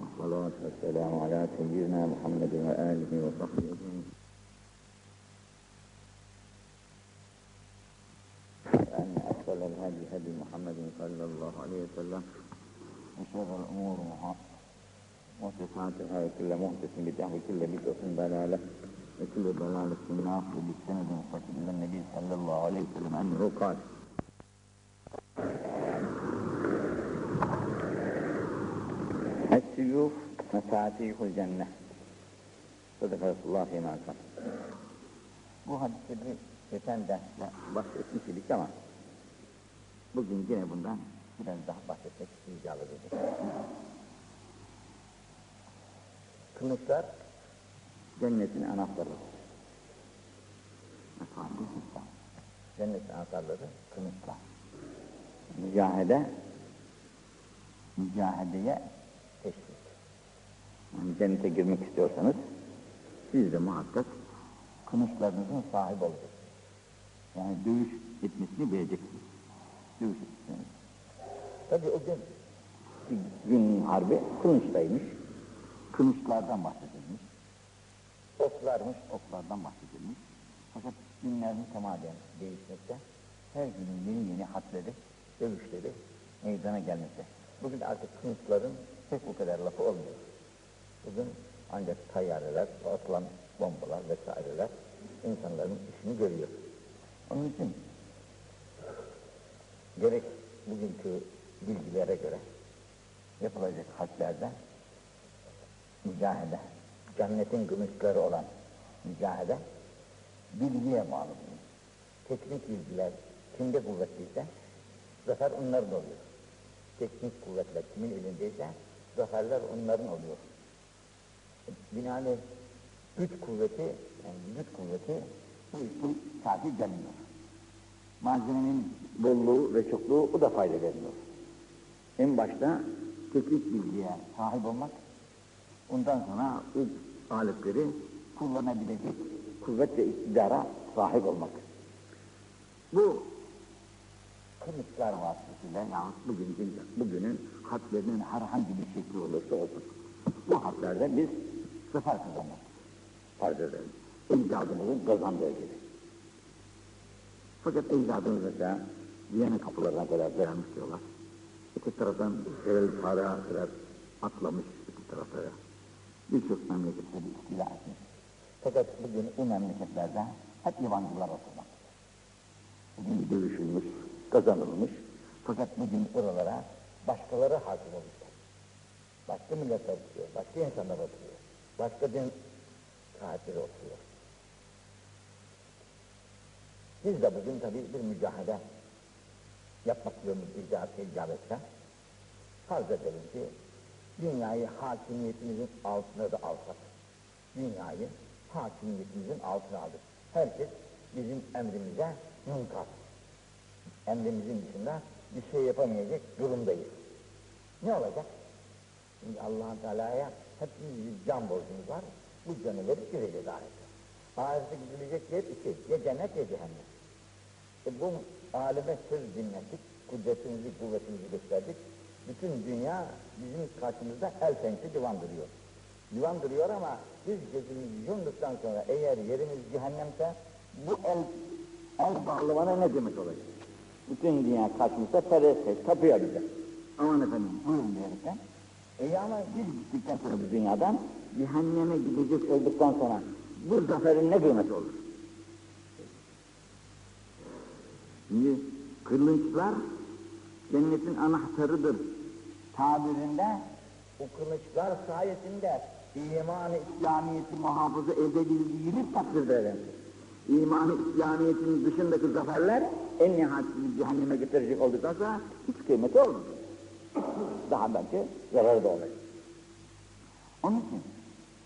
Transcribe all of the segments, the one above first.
والصلاة والسلام على سيدنا محمد وآله وصحبه. أجمعين أن أفضل الهدي هدي محمد صلى الله عليه وسلم. وشر الأمور محدثاتها وكل محدث بدعة وكل بدعة ضلالة وكل ضلالة في النار. وبالسند المتصل إلى النبي صلى الله عليه وسلم أنه قال Mefatihul cennet. Sadaka Resulullah'ı mazam. Bu hadisi bir geçen derste bahsetmiş idik ama bugün yine bundan biraz daha bahsetmek icabe edecek. Kılıçlar cennetin anahtarı. Cennetin anahtarları kılıçlar. Mücahede, mücahedeye yani cennete girmek istiyorsanız siz de muhakkak kılıçlarınızın sahibi olacaksınız. Yani dövüş etmesini bileceksiniz. Dövüş etmesini. Tabi o gün gün harbi kılıçtaymış. Kılıçlardan bahsedilmiş. Oklarmış, oklardan bahsedilmiş. Fakat günler mütemadiyen değişmekte. Her günün yeni yeni hatleri, dövüşleri meydana gelmekte. Bugün artık kılıçların pek bu kadar lafı olmuyor. Bugün ancak tayyareler, atılan bombalar vesaireler insanların işini görüyor. Onun için gerek bugünkü bilgilere göre yapılacak harplerde mücahede, cennetin gümüşleri olan mücahede bilgiye bağlı. Teknik bilgiler kimde kuvvetliyse zafer onların oluyor. Teknik kuvvetler kimin elindeyse zaferler onların oluyor. Binaenaleyh güç kuvveti, yani güç kuvveti bu işin saati gelmiyor. Malzemenin bolluğu ve çokluğu bu da fayda vermiyor. En başta teknik bilgiye sahip olmak, ondan sonra bu aletleri kullanabilecek kuvvet ve iktidara sahip olmak. Bu kılıçlar vasıtasıyla yahut bugün, bugünün harplerinin herhangi bir şekli olursa olsun. Bu harplerde biz zafer kazanmak farz edelim. Ecdadımızın kazandığı gibi. Fakat ecdadımız mesela Viyana kapılarına kadar dayanmış diyorlar. Öte taraftan Erel Fara'ya kadar atlamış öte taraflara. Birçok memleketleri istila etmiş. Fakat bugün bu memleketlerde hep yabancılar oturmak. Bugün dövüşülmüş, kazanılmış. Fakat bugün oralara başkaları hakim olmuşlar. Başka milletler oturuyor, başka insanlar oturuyor. Başka din saatleri oturuyor. Biz de bugün tabii bir mücadele yapmak zorunda icap, icap etse, farz edelim ki dünyayı hakimiyetimizin altına da alsak, dünyayı hakimiyetimizin altına aldık. Herkes bizim emrimize münkat. Emrimizin dışında bir şey yapamayacak durumdayız. Ne olacak? Şimdi allah Teala'ya hepimiz bir can borcumuz var. Bu canı verip gireceğiz ahirete. Ahirete gidilecek yer iki. Ya cennet ya cehennem. E bu aleme söz dinledik. Kudretimizi, kuvvetimizi gösterdik. Bütün dünya bizim karşımızda el pençe divan duruyor. Divan duruyor ama biz gözümüzü yumduktan sonra eğer yerimiz cehennemse bu el, el bağlamana ne demek olacak? Bütün dünya karşımızda perest, tapıyor bize. Aman efendim buyurun diyerekten. E ama biz sonra bu dünyadan cehenneme gidecek olduktan sonra bu zaferin ne kıymeti olur? Şimdi kılıçlar cennetin anahtarıdır tabirinde o kılıçlar sayesinde iman-ı İslamiyet'i muhafaza edebildiğini takdirde edersin. İman-ı İslamiyet'in dışındaki zaferler en nihayetinde cehenneme getirecek olduktan sonra hiç kıymeti olmuyor. Daha belki zararı da olacak. Onun için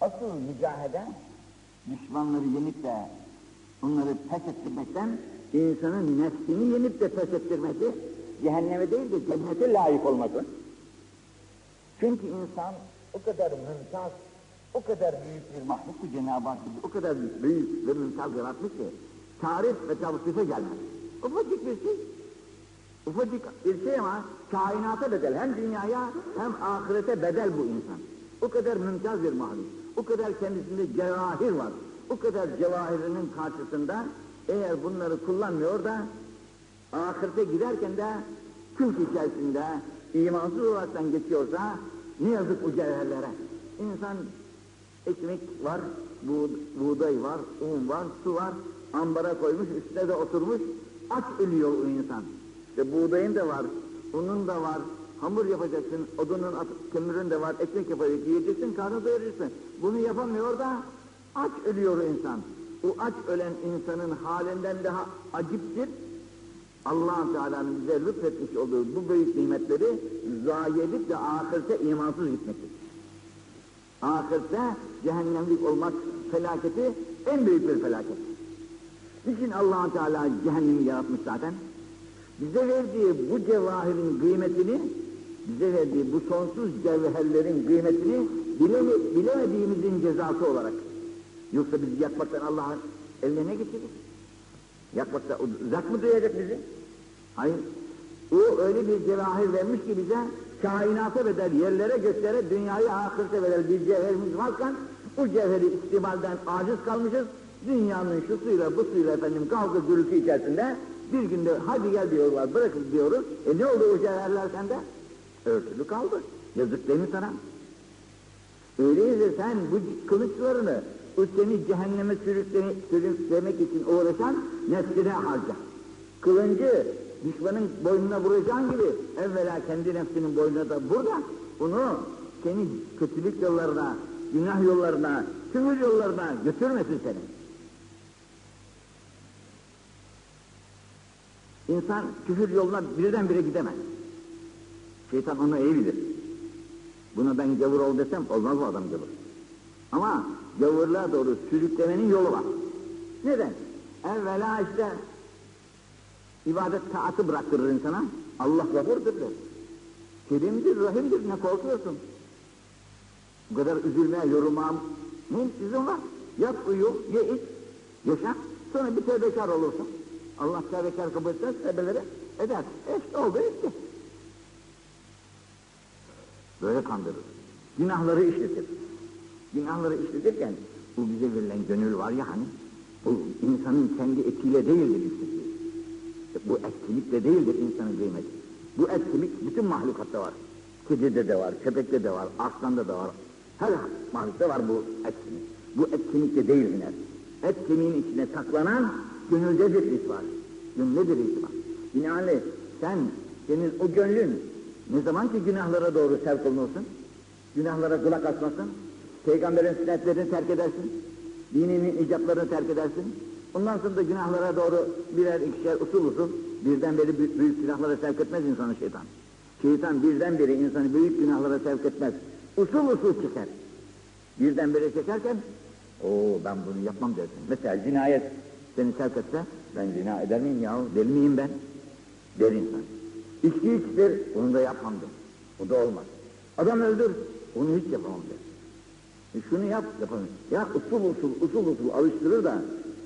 asıl mücahede düşmanları yenip de onları pes ettirmekten insanın nefsini yenip de pes ettirmesi cehenneme değil de cennete layık olması. Çünkü insan o kadar mümtaz, o kadar büyük bir mahluk ki Cenab-ı Hak o kadar büyük ve mümtaz yaratmış ki tarif ve tavsife gelmez. Ufacık bir şey. Ufacık bir şey ama kainata bedel. Hem dünyaya hem ahirete bedel bu insan. O kadar mümtaz bir mahluk. O kadar kendisinde cevahir var. O kadar cevahirinin karşısında eğer bunları kullanmıyor da ahirete giderken de künk içerisinde imansız olaraktan geçiyorsa ne yazık bu cevherlere. İnsan ekmek var, buğ, buğday var, un var, su var, ambara koymuş, üstüne de oturmuş, aç ölüyor o insan. İşte buğdayın da var, unun da var, hamur yapacaksın, odunun, at- kömürün de var, ekmek yapacaksın, yiyeceksin, karnı doyuracaksın. Bunu yapamıyor da aç ölüyor insan. O aç ölen insanın halinden daha aciptir. allah Teala'nın bize lütfetmiş olduğu bu büyük nimetleri zayi edip de ahirete imansız gitmektir. Ahirette cehennemlik olmak felaketi en büyük bir felaket. Niçin allah Teala cehennemi yaratmış zaten? Bize verdiği bu cevahirin kıymetini, bize verdiği bu sonsuz cevherlerin kıymetini bileme, bilemediğimizin cezası olarak. Yoksa bizi yakmaktan Allah'ın eline ne getirir? Yakmakta uzak mı duyacak bizi? Hayır. O öyle bir cevahir vermiş ki bize kainata bedel, yerlere göklere, dünyayı ahirete bedel bir cevherimiz varken bu cevheri istimalden aciz kalmışız. Dünyanın şu suyla bu suyla efendim kavga gürültü içerisinde bir günde hadi gel diyorlar bırakın diyoruz. E ne oldu o cevherler sende? Örtülü kaldı. Yazık değil mi sana? Öyleyse sen bu kılıçlarını o seni cehenneme sürükleme, sürüklemek için uğraşan nefsine harca. Kılıncı düşmanın boynuna vuracağın gibi evvela kendi nefsinin boynuna da vur da bunu seni kötülük yollarına, günah yollarına, küfür yollarına götürmesin seni. İnsan küfür yoluna birdenbire gidemez. Şeytan onu iyi bilir. Buna ben gavur ol desem olmaz bu adam gavur. Ama gavurluğa doğru sürüklemenin yolu var. Neden? Evvela işte ibadet taatı bıraktırır insana. Allah gafurdur der. Kerimdir, rahimdir, ne korkuyorsun? Bu kadar üzülmeye, yorulmaya ne lüzum var? Yat, uyu, ye, iç, yaşa. Sonra bir tevbekar olursun. Allah tevbekar kabul etmez, tevbeleri eder. E işte oldu, etti. Böyle kandırır. Günahları işletir. Günahları işletirken bu bize verilen gönül var ya hani, bu insanın kendi etiyle değildir işletiyor. Bu et kemikle değildir insanın kıymeti. Bu et kemik bütün mahlukatta var. Kedide de var, köpekte de var, aslanda da var. Her mahlukta var bu et kemik. Bu et kemikle değil iner. Et kemiğin içine saklanan gönülde bir var. Gönülde bir var. Binaenaleyh sen, senin o gönlün ne zaman ki günahlara doğru sevk olunursun, günahlara kulak asmasın, peygamberin sünnetlerini terk edersin, dininin icaplarını terk edersin, ondan sonra da günahlara doğru birer ikişer usul usul birdenbire büyük, büyük günahlara sevk etmez insanı şeytan. Şeytan birdenbire insanı büyük günahlara sevk etmez. Usul usul çeker. Birdenbire çekerken, o ben bunu yapmam dersin. Mesela cinayet seni sevk etse, ben zina eder miyim ya, deli miyim ben? Der insan. İçki içtir, onu da yapmam der. O da olmaz. Adam öldür, onu hiç yapamam der. E şunu yap, yapamam. Ya usul usul, usul usul alıştırır da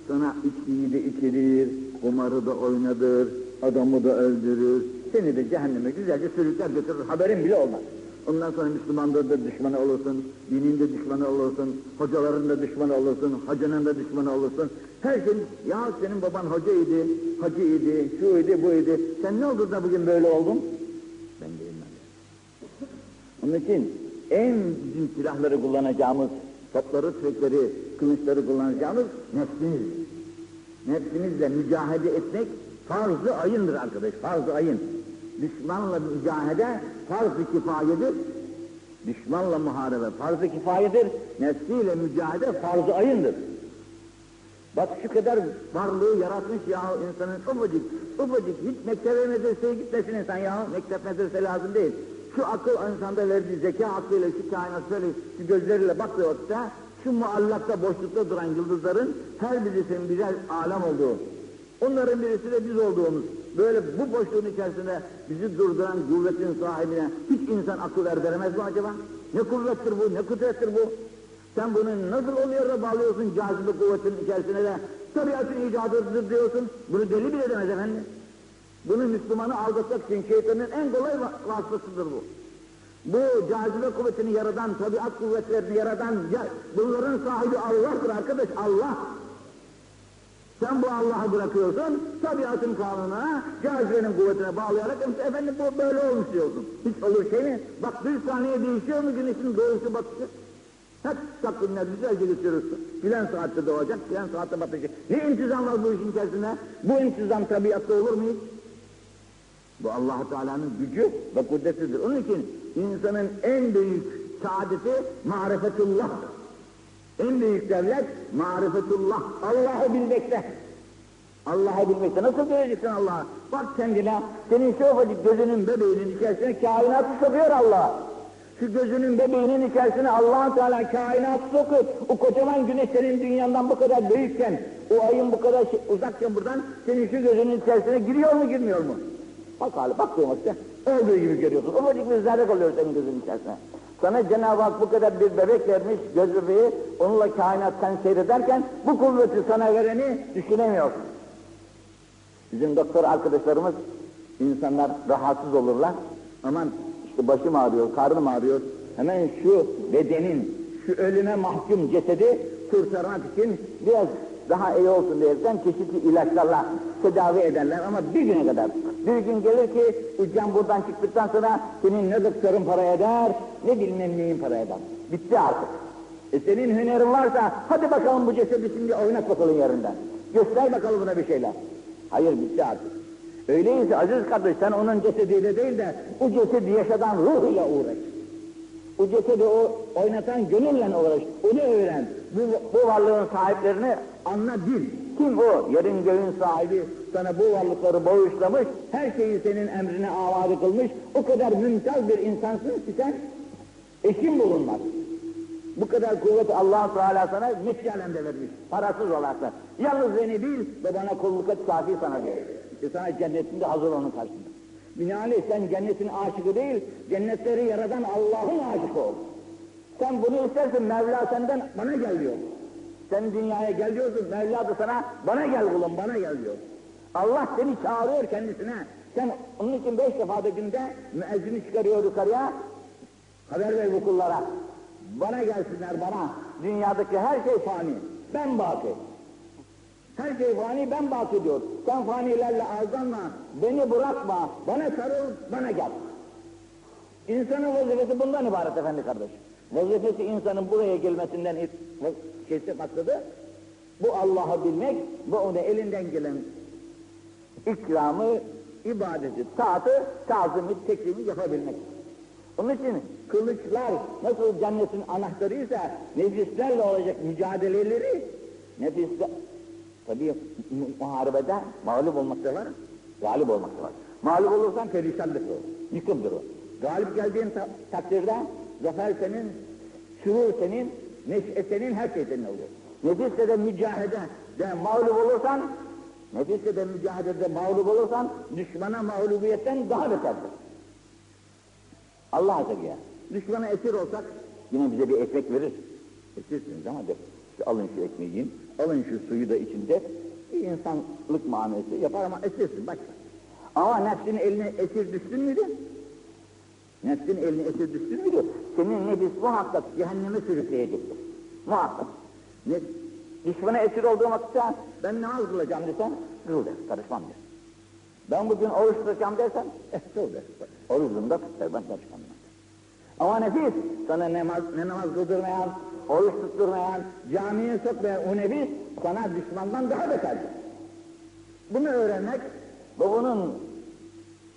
sana içkiyi de içirir, kumarı da oynadır, adamı da öldürür, seni de cehenneme güzelce sürükler götürür, haberin bile olmaz. Ondan sonra Müslümanların da düşmanı olursun, dinin de düşmanı olursun, hocaların da düşmanı olursun, hacının da düşmanı olursun. Her şey, ya senin baban hocaydı, hacıydı, şuydu, buydu. Sen ne oldu da bugün böyle oldun? Ben değilim ben. Onun için en bizim silahları kullanacağımız, topları, tüfekleri, kılıçları kullanacağımız nefsimiz. Nefsimizle mücadele etmek farz-ı ayındır arkadaş, farz-ı ayın. Düşmanla mücadele farz-ı kifayedir. Düşmanla muharebe farz-ı kifayedir. Nefsiyle mücadele farz-ı ayındır. Bak şu kadar varlığı yaratmış ya insanın ufacık, ufacık hiç mektebe medreseye gitmesin insan ya. Mektep medrese lazım değil. Şu akıl insanda verdiği zeka aklıyla şu kainat şöyle şu gözleriyle baktığı vakitte şu muallakta boşlukta duran yıldızların her birisinin birer alem olduğu. Onların birisi de biz olduğumuz. Böyle bu boşluğun içerisinde bizi durduran kuvvetin sahibine hiç insan akıl erdiremez mi acaba? Ne kuvvettir bu, ne kudrettir bu? Sen bunu nasıl oluyor da bağlıyorsun cazibe kuvvetinin içerisine de tabiatın icadıdır diyorsun. Bunu deli bile demez efendim. Bunu Müslümanı aldatmak için şeytanın en kolay va- vasıtasıdır bu. Bu cazibe kuvvetini yaradan, tabiat kuvvetlerini yaradan, ya, bunların sahibi Allah'tır arkadaş, Allah. Sen bu Allah'ı bırakıyorsun, tabiatın kanununa, cazibenin kuvvetine bağlayarak, "İşte efendim bu böyle olmuş diyorsun. Hiç olur şey mi? Bak bir saniye değişiyor mu güneşin doğusu batışı? Hep takvimler güzelce geçiriyorsun. Filan saatte doğacak, filan saatte batacak. Ne intizam var bu işin içerisinde? Bu intizam tabiatta olur mu hiç? Bu allah Teala'nın gücü ve kudretidir. Onun için insanın en büyük saadeti marifetullah'tır. En büyük devlet marifetullah. Allah'ı bilmekte. Allah'ı bilmekte. Nasıl göreceksin Allah'ı? Bak kendine, senin şu ufacık gözünün bebeğinin içerisine kainatı sokuyor Allah. Şu gözünün bebeğinin içerisine allah Teala kainatı sokuyor. O kocaman güneş senin dünyandan bu kadar büyükken, o ayın bu kadar şey- uzakken buradan, senin şu gözünün içerisine giriyor mu girmiyor mu? Bak hali, bak duymakta. Olduğu gibi görüyorsun. Ufacık bir zerre kalıyor senin gözünün içerisine. Sana Cenab-ı Hak bu kadar bir bebek vermiş, göz bebeği, onunla kainat sen seyrederken bu kuvveti sana vereni düşünemiyorsun. Bizim doktor arkadaşlarımız, insanlar rahatsız olurlar. Aman işte başım ağrıyor, karnım ağrıyor. Hemen şu bedenin, şu ölüme mahkum cesedi kurtarmak için biraz daha iyi olsun diyerekten çeşitli ilaçlarla tedavi ederler ama bir güne kadar. Bir gün gelir ki ucan buradan çıktıktan sonra senin ne doktorun para eder, ne bilmem neyin para eder. Bitti artık. E senin hünerin varsa hadi bakalım bu cesedi şimdi oynat bakalım yerinden. Göster bakalım buna bir şeyler. Hayır bitti artık. Öyleyse aziz kardeş sen onun cesediyle değil de o cesedi yaşadan ruhuyla uğraş. O cesedi o oynatan gönülle uğraş. Onu öğren. Bu, bu varlığın sahiplerini anla bil. Kim o? Yerin göğün sahibi sana bu varlıkları bağışlamış, her şeyi senin emrine avade kılmış. O kadar mümtaz bir insansın ki sen eşin bulunmaz. Bu kadar kuvveti allah Teala sana müstehalen de vermiş. Parasız olarak da. Yalnız beni bil ve bana kulluk et kafi sana diyor. Sana cennetinde hazır onun karşısında. Binaenaleyh sen cennetin aşıkı değil, cennetleri yaradan Allah'ın aşıkı ol. Sen bunu istersen Mevla senden bana gel diyor. Sen dünyaya gel diyorsun, Mevla da sana bana gel kulum, bana gel diyor. Allah seni çağırıyor kendisine. Sen onun için beş defa da günde müezzini çıkarıyor yukarıya, haber ver bu kullara. Bana gelsinler bana. Dünyadaki her şey fani. Ben baki. Her şey fani ben baki diyor. Sen fanilerle aldanma. Beni bırakma. Bana sarıl, bana gel. İnsanın vazifesi bundan ibaret efendi kardeş. Vazifesi insanın buraya gelmesinden şeysi maksadı bu Allah'ı bilmek ve ona elinden gelen ikramı, ibadeti, taatı, tazimi, tekrimi yapabilmek. Onun için kılıçlar nasıl cennetin anahtarıysa nefislerle olacak mücadeleleri nefisle tabii mu- muharebede mağlup olmak da var, galip olmak da var. Mağlup olursan perişanlık o, yıkımdır o. Galip geldiğin ta- takdirde zafer senin, sürur senin, neşe senin, her şey senin oluyor. Nefisle de mücahede de mağlup olursan, nefisle de mücadelede mağlup olursan düşmana mağlubiyetten daha beterdir. Allah Azze ya. Düşmana esir olsak yine bize bir ekmek verir. Esirsiniz ama de alın şu ekmeği yiyin, alın şu suyu da içinde bir insanlık muamelesi yapar ama esirsin başka. Ama nefsin eline esir düştün müydü? Nefsin eline esir düştün müydü? Senin nefis muhakkak cehenneme sürükleyecektir. Muhakkak. Ne, düşmana esir olduğu vakitte ben namaz kılacağım desem, kıl der, karışmam der. Ben bugün oruç tutacağım dersen, eh kıl der. Orucunda tut der, ben karışmam der. Ama nefis, sana ne namaz, ne namaz kıldırmayan, oruç tutturmayan, camiye sokmayan o nefis, sana düşmandan daha beterdir. Bunu öğrenmek ve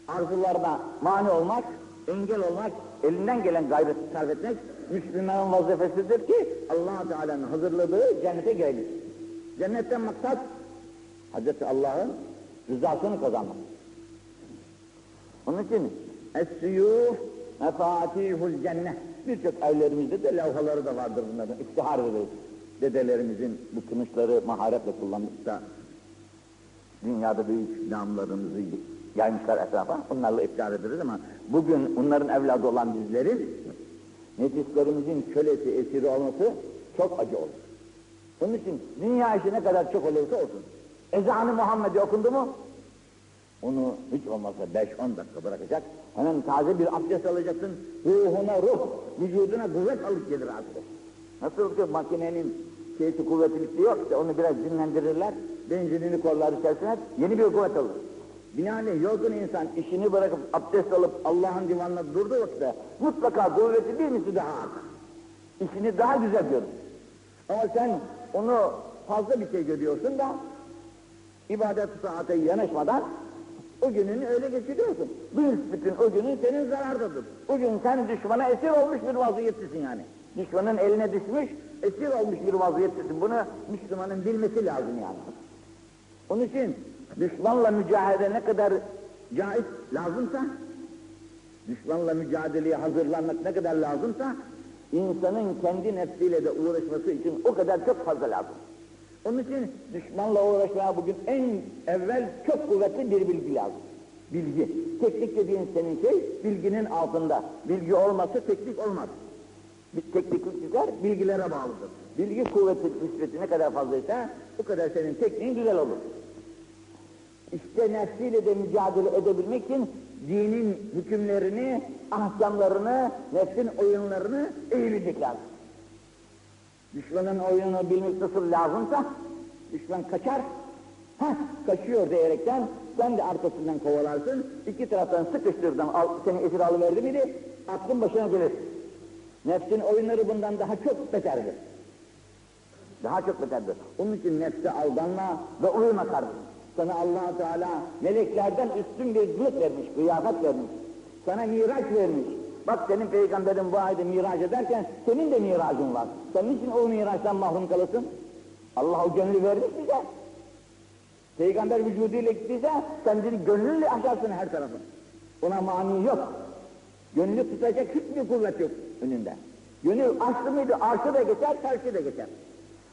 arzularına mani olmak, engel olmak, elinden gelen gayreti sarf etmek, Müslümanın vazifesidir ki allah Teala'nın hazırladığı cennete girelim. Cennetten maksat, Hazreti Allah'ın rızasını kazanmak. Onun için Es-suyuf mefatihul cennet. Birçok evlerimizde de levhaları da vardır bunların. İftihar ederiz. Dedelerimizin bu kılıçları maharetle kullanıp da dünyada büyük namlarımızı yaymışlar etrafa. Onlarla iftihar ederiz ama bugün onların evladı olan bizlerin nefislerimizin kölesi, esiri olması çok acı olur. Onun için dünya işi ne kadar çok olursa olsun. Ezanı Muhammed'i okundu mu Onu hiç olmazsa 5-10 dakika bırakacak. Hemen taze bir abdest alacaksın. Ruhuna ruh, vücuduna kuvvet alıp gelir arkadaş. Nasıl ki makinenin şeysi kuvvetlilikli yok işte onu biraz dinlendirirler. Benzinini kollar içerisine yeni bir kuvvet alır. Binaenaleyh yorgun insan işini bırakıp abdest alıp Allah'ın divanına durduğu vakitte mutlaka kuvveti bir misli daha artar. İşini daha güzel görür. Ama sen onu fazla bir şey görüyorsun da ibadet saate yanaşmadan o gününü öyle geçiriyorsun. Bütün o günün senin zarardadır. O gün sen düşmana esir olmuş bir vaziyetlisin yani. Düşmanın eline düşmüş, esir olmuş bir vaziyetlisin. Bunu Müslümanın bilmesi lazım yani. Onun için düşmanla mücadele ne kadar caiz lazımsa, düşmanla mücadeleye hazırlanmak ne kadar lazımsa, insanın kendi nefsiyle de uğraşması için o kadar çok fazla lazım. Onun için düşmanla uğraşmaya bugün en evvel çok kuvvetli bir bilgi lazım. Bilgi. Teknik dediğin senin şey bilginin altında. Bilgi olmazsa teknik olmaz. Bir tekniklikler bilgilere bağlıdır. Bilgi kuvveti nispeti ne kadar fazlaysa o kadar senin tekniğin güzel olur. İşte nefsiyle de mücadele edebilmek için dinin hükümlerini, ahkamlarını, nefsin oyunlarını bilmek lazım. Düşmanın oyununu bilmek nasıl lazımsa, düşman kaçar, ha kaçıyor diyerekten sen de arkasından kovalarsın, iki taraftan sıkıştırdan al, seni esir alıverdi miydi, aklın başına gelir. Nefsin oyunları bundan daha çok beterdir. Daha çok beterdir. Onun için nefse aldanma ve uyuma kardeşim. Sana allah Teala meleklerden üstün bir zıt vermiş, kıyafet vermiş. Sana miraç vermiş. Bak senin peygamberin bu ayda miraç ederken senin de miracın var. Sen niçin o miraçtan mahrum kalırsın? Allah o gönlü vermiş bize. Peygamber vücuduyla gittiyse sen bir gönlünle aşarsın her tarafı. Ona mani yok. Gönlü tutacak hiçbir kuvvet yok önünde. Gönül açtı mıydı arşı da geçer, tersi de geçer.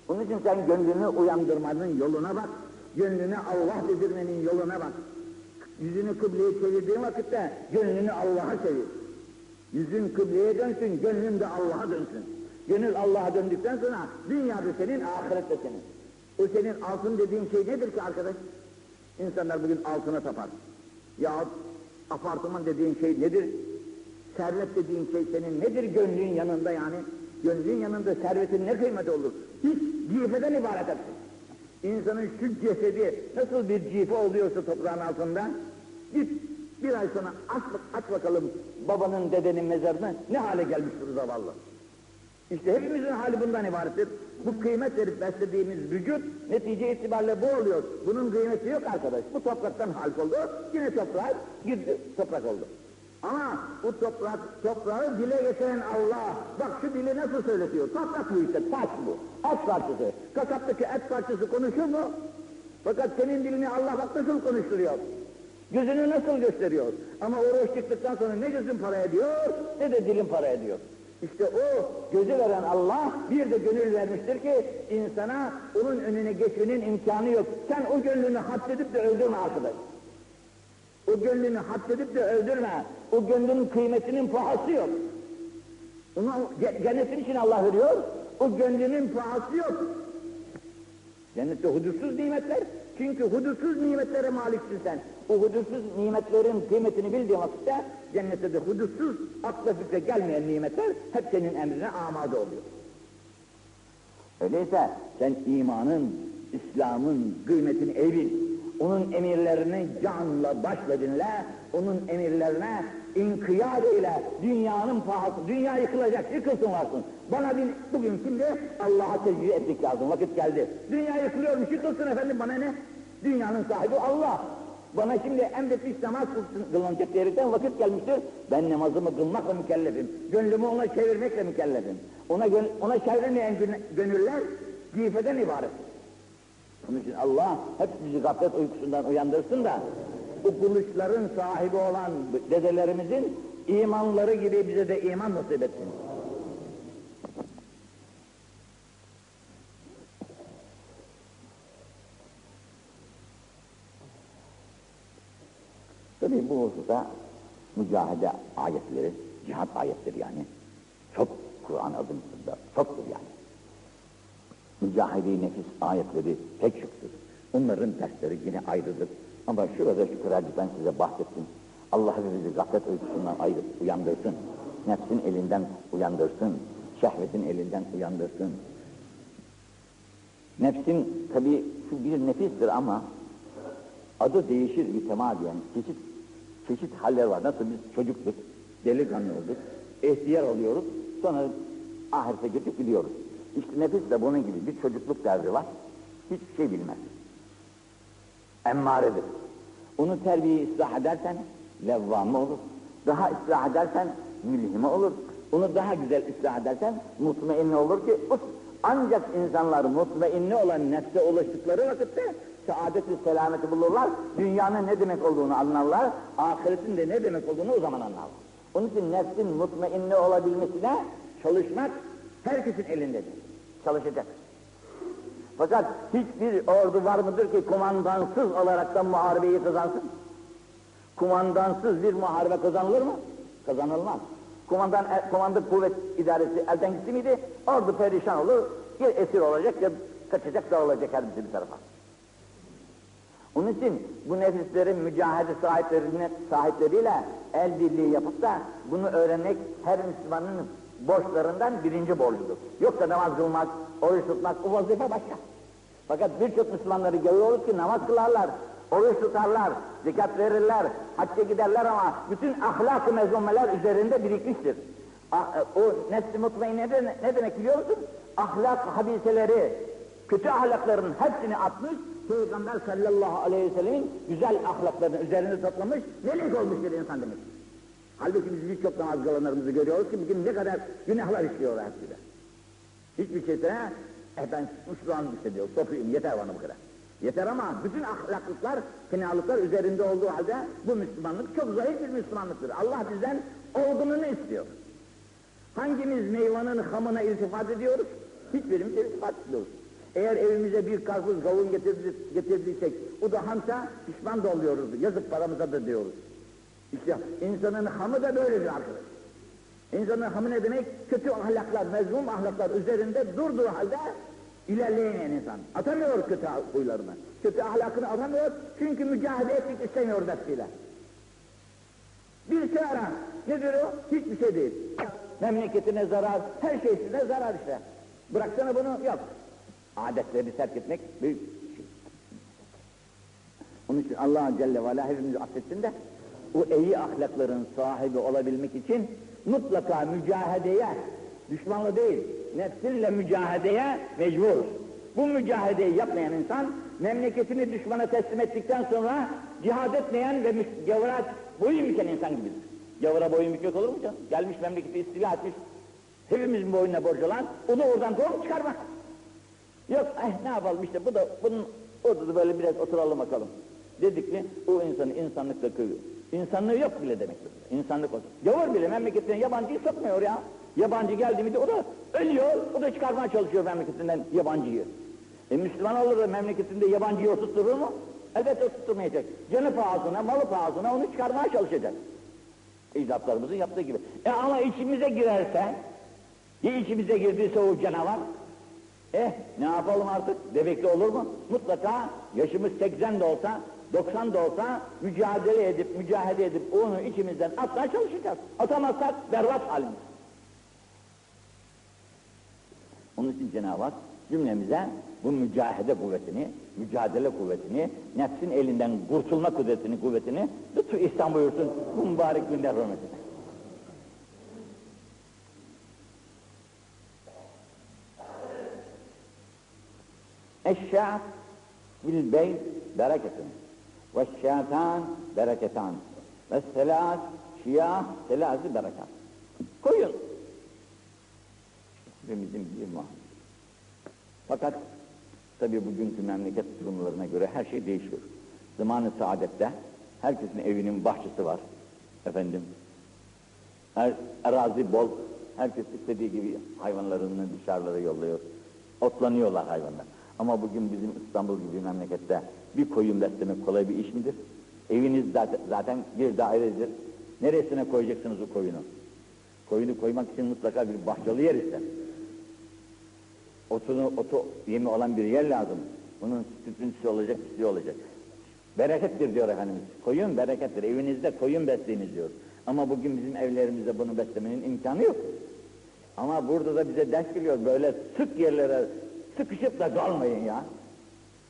Onun için sen gönlünü uyandırmanın yoluna bak. Gönlünü Allah dedirmenin yoluna bak. Yüzünü kıbleye çevirdiğin vakitte gönlünü Allah'a çevir. Yüzün kıbleye dönsün, gönlün de Allah'a dönsün. Gönül Allah'a döndükten sonra dünyada senin, ahirette senin. O senin altın dediğin şey nedir ki arkadaş? İnsanlar bugün altına tapar. Ya apartman dediğin şey nedir? Servet dediğin şey senin nedir gönlün yanında yani? Gönlün yanında servetin ne kıymeti olur? Hiç cifeden ibaret hepsi. İnsanın şu cesedi nasıl bir cife oluyorsa toprağın altında, git bir ay sonra aç, aç bakalım babanın dedenin mezarını ne hale gelmiştir zavallı. İşte hepimizin hali bundan ibarettir. Bu kıymet verip beslediğimiz vücut netice itibariyle bu oluyor. Bunun kıymeti yok arkadaş. Bu topraktan halk oldu, yine toprak gitti, toprak oldu. Ama bu toprak, toprağı dile getiren Allah, bak şu dili nasıl söyletiyor, toprak bu işte, taş bu, et parçası. Kasaptaki et parçası konuşur mu? Fakat senin dilini Allah bak nasıl konuşturuyor. Gözünü nasıl gösteriyor? Ama oruç çıktıktan sonra ne gözün para ediyor, ne de dilin para ediyor. İşte o gözü veren Allah bir de gönül vermiştir ki insana onun önüne geçmenin imkanı yok. Sen o gönlünü haddedip de öldürme arkadaş. O gönlünü haddedip de öldürme. O gönlünün kıymetinin pahası yok. Onu cennetin için Allah veriyor. O gönlünün pahası yok. Cennette hudutsuz nimetler. Çünkü hudutsuz nimetlere maliksin sen. O hudutsuz nimetlerin kıymetini bildiğin vakitte cennette de hudutsuz akla fikre gelmeyen nimetler hep senin emrine amade oluyor. Öyleyse sen imanın, İslam'ın kıymetini ev bil. Onun emirlerini canla başla dinle, onun emirlerine inkiyat ile dünyanın pahası, dünya yıkılacak, yıkılsın varsın. Bana bir, bugün şimdi Allah'a secde etmek lazım, vakit geldi. Dünya yıkılıyormuş, yıkılsın efendim bana ne? Dünyanın sahibi Allah. Bana şimdi emretmiş namaz kılınacak diyerekten vakit gelmiştir. Ben namazımı kılmakla mükellefim. Gönlümü ona çevirmekle mükellefim. Ona, ona çevirmeyen gönüller cifeden ibaret. Onun için Allah hep bizi gaflet uykusundan uyandırsın da bu buluşların sahibi olan dedelerimizin imanları gibi bize de iman nasip etsin. Tabii bu hususta mücahede ayetleri, cihat ayetleri yani çok Kur'an adımında çoktur yani. Mücahede-i nefis ayetleri pek çoktur. Onların dersleri yine ayrıdır. Ama şurada şu kadarcık ben size bahsettim. Allah bizi gaflet uykusundan ayırıp uyandırsın. Nefsin elinden uyandırsın. Şehvetin elinden uyandırsın. Nefsin tabi şu bir nefistir ama adı değişir mütemadiyen. Çeşit, çeşit haller var. Nasıl biz çocukluk, delikanlı olduk, ihtiyar oluyoruz, sonra ahirete gidip gidiyoruz. İşte nefis de bunun gibi bir çocukluk devri var. Hiçbir şey bilmez. Emmaredir. Onu terbiye ıslah edersen levvame olur. Daha ıslah edersen mülhime olur. Onu daha güzel ıslah edersen mutmainne olur ki ancak insanlar mutmainne olan nefse ulaştıkları vakitte saadeti selameti bulurlar. Dünyanın ne demek olduğunu anlarlar. Ahiretin de ne demek olduğunu o zaman anlarlar. Onun için nefsin mutmainne olabilmesine çalışmak herkesin elindedir. Çalışacak. Fakat hiçbir ordu var mıdır ki kumandansız olaraktan muharebeyi kazansın? Kumandansız bir muharebe kazanılır mı? Kazanılmaz. Kumandan, e, kumandı kuvvet idaresi elden gitti miydi? Ordu perişan olur, ya esir olacak ya kaçacak dağılacak her bir tarafa. Onun için bu nefislerin mücahede sahiplerine, sahipleriyle el birliği yapıp da bunu öğrenmek her Müslümanın borçlarından birinci borcudur. Yoksa namaz kılmak, oruç tutmak bu vazife başka. Fakat birçok Müslümanları görüyoruz ki namaz kılarlar, oruç tutarlar, zekat verirler, hacca giderler ama bütün ahlak-ı mezmumeler üzerinde birikmiştir. Ah, o nefs-i mutmainne ne, ne demek biliyor musun? Ahlak habiseleri, kötü ahlakların hepsini atmış, Peygamber sallallahu aleyhi ve sellemin güzel ahlaklarını üzerine toplamış, melek olmuş bir insan demek. Halbuki biz birçok namaz kılanlarımızı görüyoruz ki bugün ne kadar günahlar işliyorlar hepsi de. Hiçbir şeyse, eh ben Müslümanım hissediyorum, sofuyum, yeter bana bu kadar. Yeter ama bütün ahlaklıklar, fenalıklar üzerinde olduğu halde bu Müslümanlık çok zayıf bir Müslümanlıktır. Allah bizden olgununu istiyor. Hangimiz meyvanın hamına iltifat ediyoruz? Hiçbirimiz iltifat etmiyoruz. Eğer evimize bir karpuz kavun getirdiysek, o da hamsa pişman da oluyoruz. Yazık paramıza da diyoruz. İşte insanın hamı da böyledir arkadaş. İnsanın hamı ne demek? Kötü ahlaklar, mezmum ahlaklar üzerinde durduğu halde ilerleyemeyen insan. Atamıyor kötü huylarını. Kötü ahlakını atamıyor çünkü mücadele etmek istemiyor nefsiyle. Bir sigara, nedir o? Hiçbir şey değil. Memleketine zarar, her şeysine zarar işte. Bıraksana bunu, yok. Adetleri terk etmek büyük şey. Onun için Allah Celle ve Ala hepimizi affetsin de o iyi ahlakların sahibi olabilmek için mutlaka mücahedeye, düşmanlı değil, nefsiyle mücahedeye mecbur. Bu mücahedeyi yapmayan insan, memleketini düşmana teslim ettikten sonra cihad etmeyen ve gavura boyun büken insan gibidir. Gavura boyun bükmek olur mu canım? Gelmiş memleketi istila etmiş, hepimizin boynuna borç olan, onu oradan doğru çıkarmak. Yok, eh ne yapalım işte bu da, bunun, orada da böyle biraz oturalım bakalım. Dedik mi, o insanı insanlıkla kıyıyor. İnsanlığı yok bile demektir. İnsanlık olsun. Gavur bile memleketine yabancıyı sokmuyor ya. Yabancı geldi mi de o da ölüyor, o da çıkarmaya çalışıyor memleketinden yabancıyı. E Müslüman olur da memleketinde yabancıyı oturtturur mu? Elbette oturtturmayacak. Canı pahasına, malı pahasına onu çıkarmaya çalışacak. İcdatlarımızın yaptığı gibi. E ama içimize girerse, ya içimize girdiyse o canavar, eh ne yapalım artık? Devekli olur mu? Mutlaka yaşımız 80 de olsa, 90 da olsa mücadele edip, mücadele edip onu içimizden atmaya çalışacağız. Atamazsak berbat halimiz. Onun için Cenab-ı Hak cümlemize bu mücahede kuvvetini, mücadele kuvvetini, nefsin elinden kurtulma kudretini, kuvvetini lütfu ihsan buyursun bu mübarek günler hürmetine. Eşşa'at bil beyt bereketun ve şatan bereketan ve selas şiyah selası berekat. Koyun. Hepimizin bir muhabbet. Fakat tabi bugünkü memleket durumlarına göre her şey değişiyor. Zamanı saadette herkesin evinin bahçesi var. Efendim, her, arazi bol, herkes istediği gibi hayvanlarını dışarılara yolluyor. Otlanıyorlar hayvanlar. Ama bugün bizim İstanbul gibi memlekette bir koyun beslemek kolay bir iş midir? Eviniz zaten, zaten bir dairedir. Neresine koyacaksınız o koyunu? Koyunu koymak için mutlaka bir bahçeli yer ister. Otunu, otu yemi olan bir yer lazım. Bunun sütüntüsü olacak, pisliği olacak. Berekettir diyor Efendimiz. Koyun berekettir. Evinizde koyun besleyiniz diyor. Ama bugün bizim evlerimizde bunu beslemenin imkanı yok. Ama burada da bize ders geliyor. Böyle sık yerlere sıkışıp da kalmayın ya.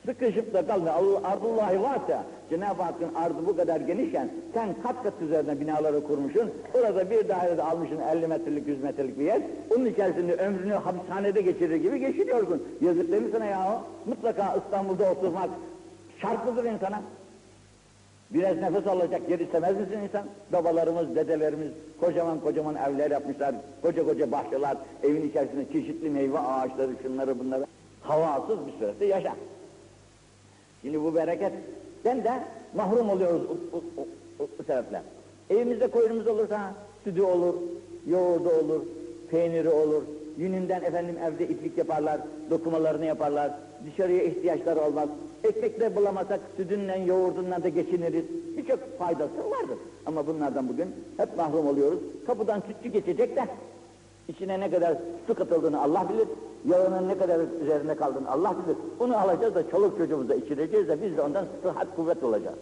Sıkışıp da kalmayın. Allah, ardullahi varsa Cenab-ı Hakk'ın ardı bu kadar genişken sen kat kat üzerine binaları kurmuşsun. Orada bir dairede almışsın 50 metrelik 100 metrelik bir yer. Onun içerisinde ömrünü hapishanede geçirir gibi geçiriyorsun. Yazık değil mi sana ya? Mutlaka İstanbul'da oturmak şartlıdır insana. Biraz nefes alacak yer istemez misin insan? Babalarımız, dedelerimiz kocaman kocaman evler yapmışlar, koca koca bahçeler, evin içerisinde çeşitli meyve ağaçları, şunları bunları. Havasız bir sürede yaşa. Şimdi bu bereketten de mahrum oluyoruz bu, bu, bu, bu, bu sebeple. Evimizde koyunumuz olursa sütü olur, yoğurdu olur, peyniri olur, yününden efendim evde iplik yaparlar, dokumalarını yaparlar, dışarıya ihtiyaçları olmaz. Ekmekle bulamasak sütünden, yoğurdundan da geçiniriz. Birçok faydası vardır. Ama bunlardan bugün hep mahrum oluyoruz. Kapıdan sütçü geçecek de içine ne kadar su katıldığını Allah bilir. Yağının ne kadar üzerinde kaldığını Allah bilir. Bunu alacağız da çoluk çocuğumuza içireceğiz de biz de ondan sıhhat kuvvet olacağız.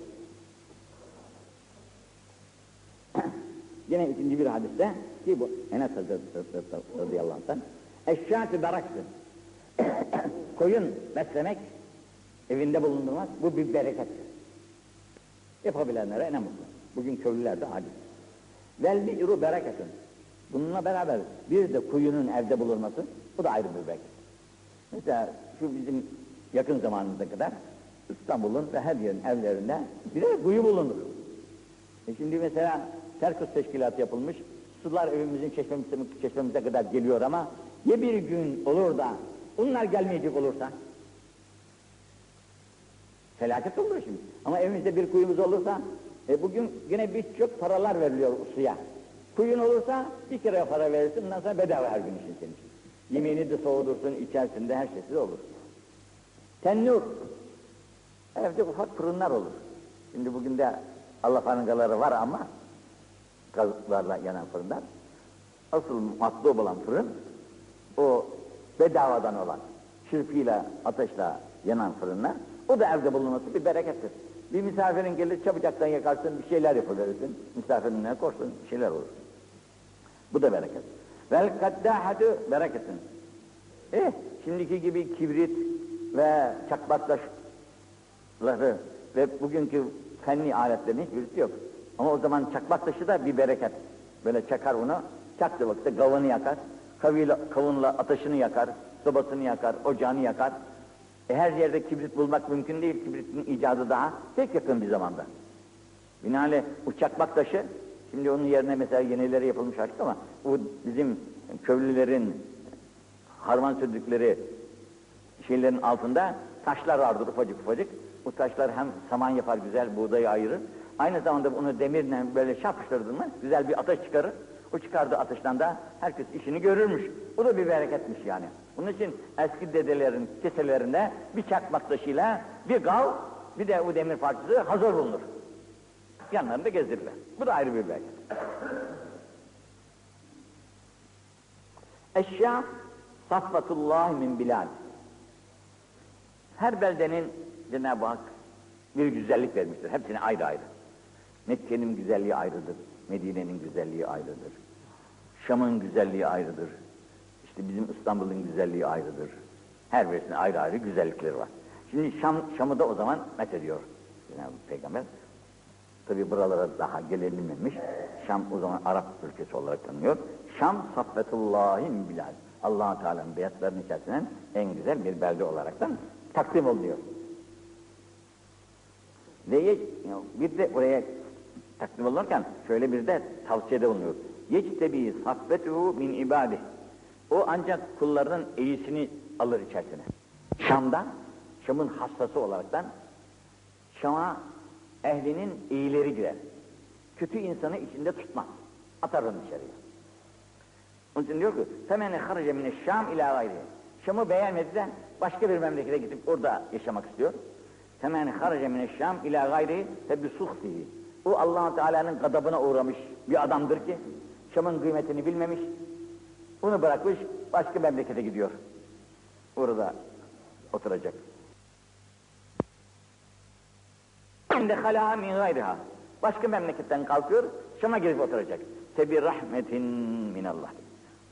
Yine ikinci bir hadiste ki bu Enes radıyallahu anh'tan eşşâti beraktı. Koyun beslemek, evinde bulundurmak bu bir berekettir. Yapabilenlere ne mutlu. Bugün köylüler de aciz. Vel bi'ru bereketun. Bununla beraber bir de kuyunun evde bulunması, bu da ayrı bir bereket. Mesela şu bizim yakın zamanımıza kadar İstanbul'un ve her yerin evlerinde birer kuyu bulunur. E şimdi mesela Terkos teşkilatı yapılmış, sular evimizin çeşmemize, çeşmemize kadar geliyor ama ya bir gün olur da onlar gelmeyecek olursa felaket olur şimdi. Ama evimizde bir kuyumuz olursa e bugün yine birçok paralar veriliyor suya. Kuyun olursa bir kere para verirsin, ondan sonra bedava her gün için senin için. Yemeğini de soğudursun, içerisinde her şeysi olur. Tennur. Evde ufak fırınlar olur. Şimdi bugün de alafangaları var ama gazlarla yanan fırınlar. Asıl matlub olan fırın o bedavadan olan çırpıyla, ateşle yanan fırınlar. O da evde bulunması bir berekettir. Bir misafirin gelir çabucaktan yakarsın, bir şeyler yapıverirsin. Misafirin ne korsun, bir şeyler olur. Bu da bereket. Vel kaddâhadü bereketin. Eh, şimdiki gibi kibrit ve çakmaktaşları ve bugünkü fenli aletlerin hiçbirisi yok. Ama o zaman çakmak taşı da bir bereket. Böyle çakar onu, çaktığı vakitte kavunu yakar, kavuyla, kavunla ateşini yakar, sobasını yakar, ocağını yakar. E her yerde kibrit bulmak mümkün değil, kibritin icadı daha pek yakın bir zamanda. Binaenaleyh bu çakmak taşı, şimdi onun yerine mesela yenileri yapılmış artık ama bu bizim köylülerin harman sürdükleri şeylerin altında taşlar vardır ufacık ufacık. Bu taşlar hem saman yapar güzel, buğdayı ayırır. Aynı zamanda bunu demirle böyle çarpıştırdın mı güzel bir ateş çıkarır. O çıkardığı ateşten de herkes işini görürmüş. Bu da bir bereketmiş yani. Bunun için eski dedelerin keselerinde bir çakmak taşıyla bir gal, bir de o demir parçası hazır bulunur. Yanlarında gezdirirler. Bu da ayrı bir bereket. Eşya safvatullah min bilal. Her beldenin Cenab-ı Hak bir güzellik vermiştir. Hepsine ayrı ayrı. Mekke'nin güzelliği ayrıdır. Medine'nin güzelliği ayrıdır. Şam'ın güzelliği ayrıdır. İşte bizim İstanbul'un güzelliği ayrıdır. Her birisinin ayrı ayrı güzellikleri var. Şimdi Şam, Şam'ı da o zaman met ediyor Cenab-ı Peygamber. Tabi buralara daha gelinmemiş. Şam o zaman Arap ülkesi olarak tanınıyor. Şam saffetullahim bilal. allah Teala'nın beyatlarının içerisinden en güzel bir belde olaraktan takdim oluyor. Ve bir de oraya takdim olurken şöyle bir de tavsiyede bulunuyor. Yectebi saffetuhu min ibadih. O ancak kullarının iyisini alır içerisine. Şam'dan, Şam'ın hastası olaraktan Şam'a ehlinin iyileri girer. Kötü insanı içinde tutmaz. Atar onu dışarıya. Onun için diyor ki, فَمَنِ خَرَجَ مِنَ الشَّامِ ila gayri. Şam'ı beğenmedi de başka bir memlekete gidip orada yaşamak istiyor. Hemen harace mineşşam ila gayri febisuhtihi. O allah Teala'nın gadabına uğramış bir adamdır ki Şam'ın kıymetini bilmemiş. Onu bırakmış başka memlekete gidiyor. Orada oturacak. Hem de halâ min gayriha. Başka memleketten kalkıyor, Şam'a girip oturacak. Tebi rahmetin minallah.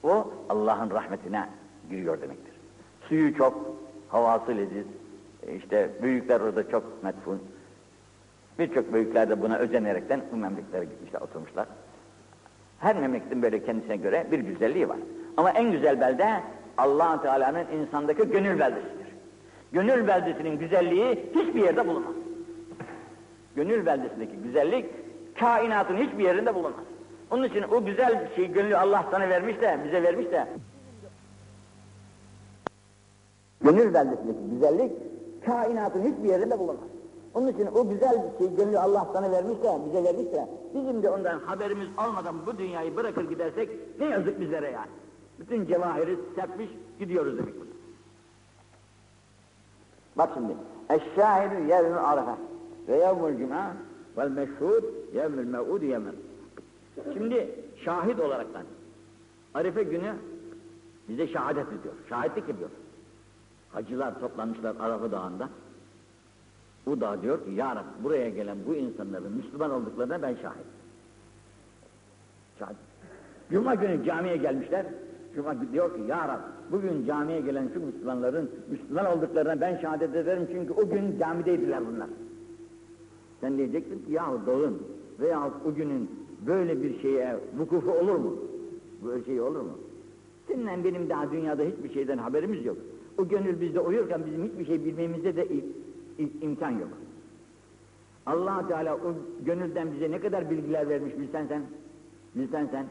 O Allah'ın rahmetine giriyor demektir. Suyu çok, havası leziz. E İşte büyükler orada çok metfun. Birçok büyükler de buna özenerekten bu memleketlere gitmişler, oturmuşlar. Her memleketin böyle kendisine göre bir güzelliği var. Ama en güzel belde allah Teala'nın insandaki gönül beldesidir. Gönül beldesinin güzelliği hiçbir yerde bulunmaz. Gönül beldesindeki güzellik kainatın hiçbir yerinde bulunmaz. Onun için o güzel şey gönlü Allah sana vermiş de, bize vermiş de gönül beldesindeki güzellik kainatın hiçbir yerinde bulunmaz. Onun için o güzel şey gönlü Allah sana vermiş de, bize vermiş de bizim de ondan haberimiz olmadan bu dünyayı bırakır gidersek ne yazık bizlere yani. Bütün cevahiri serpmiş gidiyoruz demek bu. Bak şimdi. Eşşahidu yevmü arafa ve yevmül cuma vel meşhud yevmül mev'ud yevmül. Şimdi şahit olaraktan Arife günü bize şehadet ediyor. Şahitlik ediyor. Hacılar toplanmışlar Arafa Dağı'nda. Bu da diyor ki ya Rabbi buraya gelen bu insanların Müslüman olduklarına ben şahit. Şahit. Cuma günü camiye gelmişler. Cuma diyor ki ya Rabbi bugün camiye gelen şu Müslümanların Müslüman olduklarına ben şehadet ederim çünkü o gün camideydiler bunlar. Sen diyeceksin ki yahu doğun veya o günün böyle bir şeye vukufu olur mu? Böyle şey olur mu? Seninle benim daha dünyada hiçbir şeyden haberimiz yok. O gönül bizde uyurken bizim hiçbir şey bilmemizde de i- i- imkan yok. allah Teala o gönülden bize ne kadar bilgiler vermiş bilsen sen. Bilsen sen.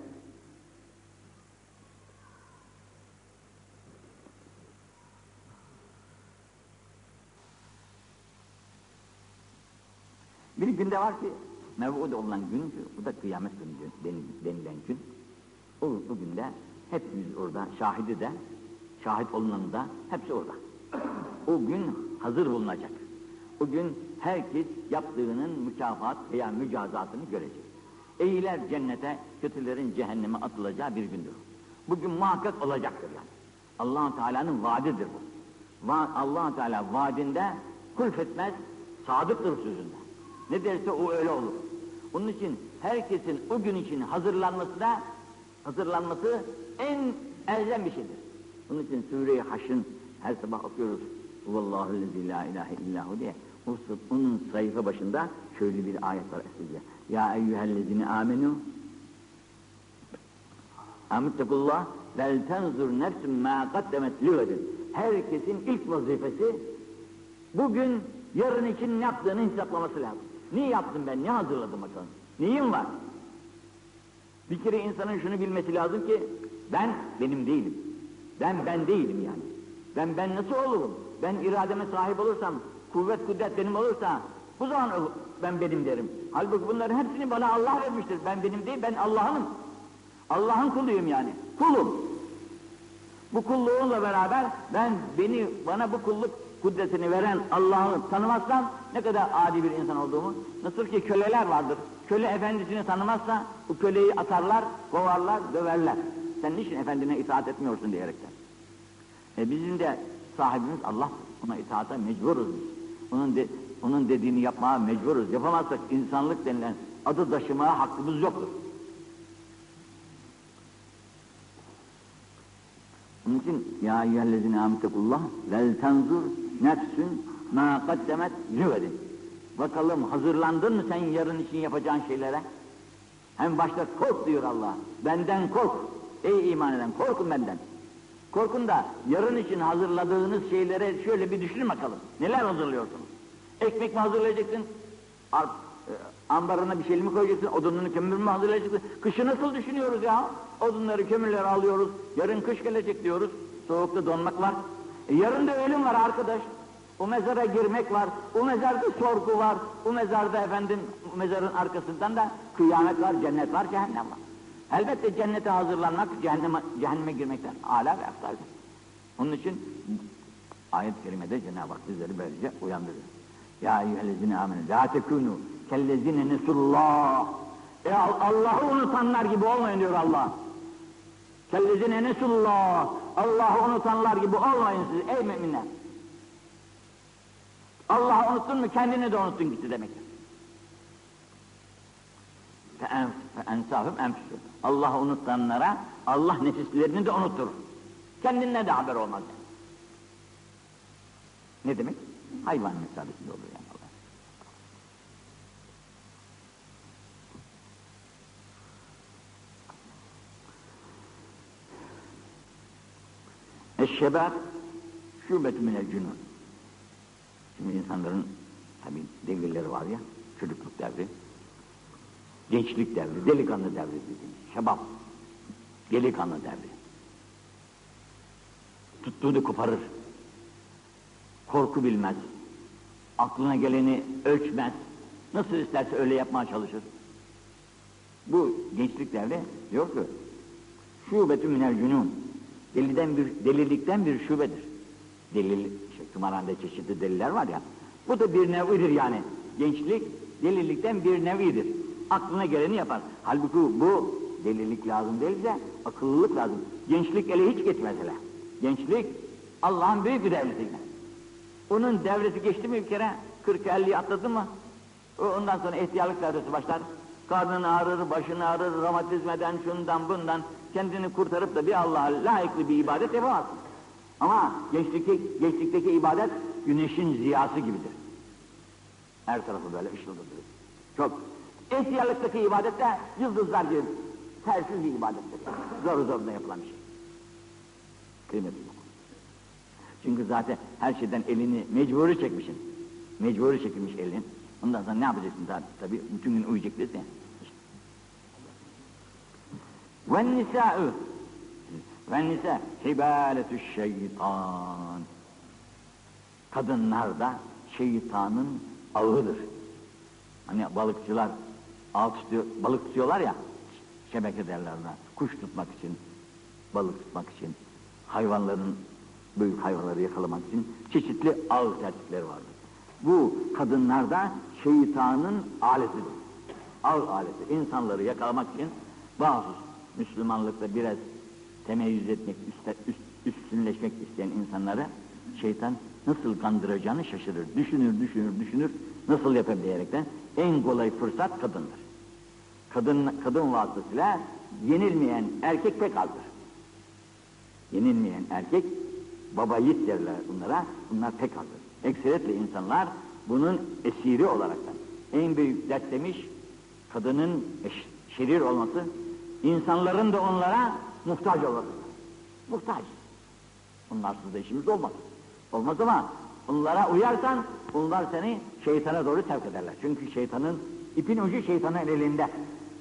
Bir günde var ki mev'ud olan gün, bu da kıyamet günü den- denilen gün. O bugün de hepimiz orada, şahidi de, şahit olunanı da hepsi orada. O gün hazır bulunacak. O gün herkes yaptığının mükafat veya mücazatını görecek. İyiler cennete, kötülerin cehenneme atılacağı bir gündür. Bugün muhakkak olacaktır yani. allah Teala'nın vaadidir bu. Va allah Teala vaadinde kulfetmez, sadıktır sözünde. Ne derse o öyle olur. Onun için herkesin o gün için hazırlanması da hazırlanması en elzem bir şeydir. Onun için Sure-i Haş'ın her sabah okuyoruz. Vallahu la ilahe illahu diye. O, onun sayfa başında şöyle bir ayet var Estağfirullah. Ya eyyühellezine amenu Amittekullah vel tenzur nefsün ma kaddemet livedin. Herkesin ilk vazifesi bugün yarın için ne yaptığını hesaplaması lazım. Ne yaptım ben, ne hazırladım bakalım? Neyim var? Bir kere insanın şunu bilmesi lazım ki ben benim değilim. Ben ben değilim yani. Ben ben nasıl olurum? Ben irademe sahip olursam, kuvvet kudret benim olursa bu zaman ben benim derim. Halbuki bunların hepsini bana Allah vermiştir. Ben benim değil, ben Allah'ınım. Allah'ın kuluyum yani. Kulum. Bu kulluğumla beraber ben beni bana bu kulluk kudretini veren Allah'ı tanımazsam ne kadar adi bir insan olduğumu nasıl ki köleler vardır. Köle efendisini tanımazsa bu köleyi atarlar, kovarlar, döverler. Sen niçin efendine itaat etmiyorsun diyerekten. E bizim de sahibimiz Allah. Ona itaata mecburuz biz. Onun, de, onun dediğini yapmaya mecburuz. Yapamazsak insanlık denilen adı taşımaya hakkımız yoktur. Onun için ya eyyühellezine amtekullah vel tenzur nefsün ma kaddemet lüvedin. Bakalım hazırlandın mı sen yarın için yapacağın şeylere? Hem başta kork diyor Allah. Benden kork. Ey iman eden korkun benden. Korkun da yarın için hazırladığınız şeylere şöyle bir düşünün bakalım. Neler hazırlıyorsunuz? Ekmek mi hazırlayacaksın? Ar- e, ambarına bir şey mi koyacaksın? Odununu kömür mü hazırlayacaksın? Kışı nasıl düşünüyoruz ya? Odunları, kömürleri alıyoruz. Yarın kış gelecek diyoruz. Soğukta donmak var. E, yarın da ölüm var arkadaş. O mezara girmek var. O mezarda sorgu var. O mezarda efendim, mezarın arkasından da kıyamet var, cennet var, cehennem var. Elbette cennete hazırlanmak, cehenneme, cehenneme girmekten âlâ ve eftaldir. Onun için ayet-i kerimede Cenab-ı Hak bizleri böylece uyandırıyor. Ya eyyühellezine amenü, la tekûnû kellezine nesullah. E Al- Allah'ı unutanlar gibi olmayın diyor Allah. Kellezine nesullah. Allah'ı unutanlar gibi olmayın siz ey müminler. Allah'ı unuttun mu kendini de unuttun gitti demektir. Ensafım enfüsü. Allah'ı unutanlara Allah nefislerini de unutur. Kendinle de haber olmaz. Ne demek? Hayvan mesabesinde oluyor. Eşşebab şubet minel cünun. Şimdi insanların tabi devirleri var ya, çocukluk devri, gençlik devri, delikanlı devri dediğimiz, şebap, delikanlı devri. Tuttuğunu koparır, korku bilmez, aklına geleni ölçmez, nasıl isterse öyle yapmaya çalışır. Bu gençlik devri yok ki. Şubetü minel cünun. Deliden bir, delilikten bir şubedir. Delil, işte, tımarhanda çeşitli deliller var ya. Bu da bir nevidir yani. Gençlik delilikten bir nevidir. Aklına geleni yapar. Halbuki bu delilik lazım değilse akıllılık lazım. Gençlik ele hiç gitmez hele. Gençlik Allah'ın büyük bir yine. Onun devresi geçti mi bir kere 40-50'yi atladı mı ondan sonra ihtiyarlık devresi başlar. Karnın ağrır, başın ağrır, romatizmeden, şundan bundan kendini kurtarıp da bir Allah'a layıklı bir ibadet yapamazsın. Ama gençlikteki, gençlikteki ibadet güneşin ziyası gibidir. Her tarafı böyle ışıldırır. Çok. İhtiyarlıktaki ibadet de yıldızlar gibi tersiz bir ibadettir. Zor zoruna yapılan bir şey. Kıymeti yok. Çünkü zaten her şeyden elini mecburi çekmişsin. Mecburi çekilmiş elin. Ondan sonra ne yapacaksın tabi? Tabii bütün gün uyuyacak değilsin. Ve nisa'u ve nisa hibaletü şeytan. Kadınlar da şeytanın ağıdır. Hani balıkçılar ağ tutuyor, balık tutuyorlar ya, şebeke derler ona, kuş tutmak için, balık tutmak için, hayvanların, büyük hayvanları yakalamak için çeşitli ağ tertipleri vardır. Bu kadınlarda şeytanın aletidir. Ağ aleti. İnsanları yakalamak için bazı Müslümanlıkta biraz temeyyüz etmek, üst, üst, üstünleşmek isteyen insanları şeytan nasıl kandıracağını şaşırır. Düşünür, düşünür, düşünür. Nasıl yapabileyerekten en kolay fırsat kadındır. Kadın, kadın vasıtasıyla yenilmeyen erkek pek azdır. Yenilmeyen erkek, baba yiğit derler bunlara, bunlar pek azdır. Ekseriyetle insanlar bunun esiri olaraktan. En büyük dert demiş, kadının şerir olması, insanların da onlara muhtaç olması. Muhtaç. Onlarsız da işimiz olmaz. Olmaz ama onlara uyarsan, onlar seni şeytana doğru sevk ederler. Çünkü şeytanın, ipin ucu şeytanın elinde.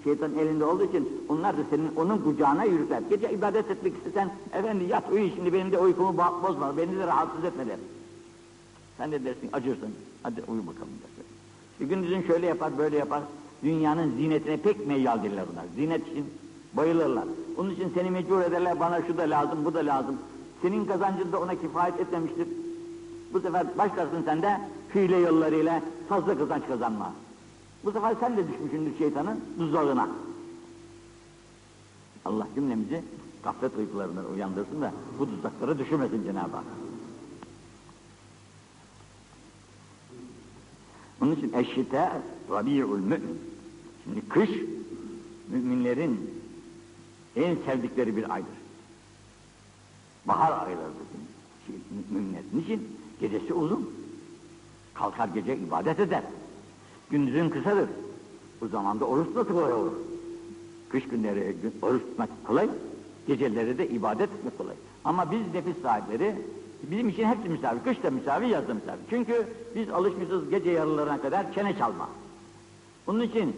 Şeytanın elinde olduğu için onlar da senin onun kucağına yürürler. Gece ibadet etmek istesen, efendi yat uyu şimdi benim de uykumu bozma, beni de rahatsız etme der. Sen de dersin, acırsın, hadi uyu bakalım dersin. Bir gündüzün şöyle yapar, böyle yapar, dünyanın zinetine pek meyyaldirler bunlar. Zinet için bayılırlar. Onun için seni mecbur ederler, bana şu da lazım, bu da lazım. Senin kazancın da ona kifayet etmemiştir. Bu sefer başlarsın sen de hile yollarıyla fazla kazanç kazanma. Bu sefer sen de düşmüşsündür şeytanın tuzağına. Allah cümlemizi gaflet uykularından uyandırsın da bu tuzaklara düşürmesin Cenab-ı Hak. Onun için eşşite rabi'ul mümin. Şimdi kış müminlerin en sevdikleri bir aydır. Bahar aylarıdır şey, müminler. Niçin? Gecesi uzun. Kalkar gece ibadet eder. Gündüzün kısadır. Bu zamanda oruç nasıl kolay olur? Kış günleri oruç tutmak kolay, geceleri de ibadet etmek kolay. Ama biz nefis sahipleri, bizim için hepsi misafir. Kış da misafir, yaz da misafir. Çünkü biz alışmışız gece yarılarına kadar çene çalma. Bunun için